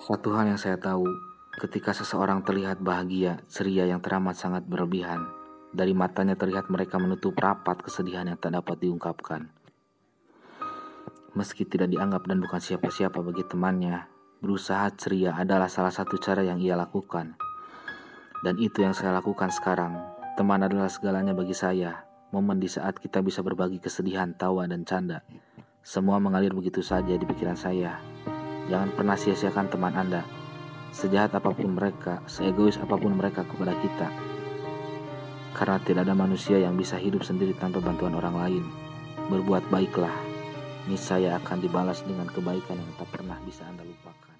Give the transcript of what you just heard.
Satu hal yang saya tahu, ketika seseorang terlihat bahagia, ceria yang teramat sangat berlebihan, dari matanya terlihat mereka menutup rapat kesedihan yang tak dapat diungkapkan. Meski tidak dianggap dan bukan siapa-siapa bagi temannya, berusaha ceria adalah salah satu cara yang ia lakukan. Dan itu yang saya lakukan sekarang. Teman adalah segalanya bagi saya. Momen di saat kita bisa berbagi kesedihan, tawa, dan canda. Semua mengalir begitu saja di pikiran saya. Jangan pernah sia-siakan teman Anda. Sejahat apa pun mereka, seegois apa pun mereka kepada kita. Karena tidak ada manusia yang bisa hidup sendiri tanpa bantuan orang lain. Berbuat baiklah, niscaya akan dibalas dengan kebaikan yang tak pernah bisa Anda lupakan.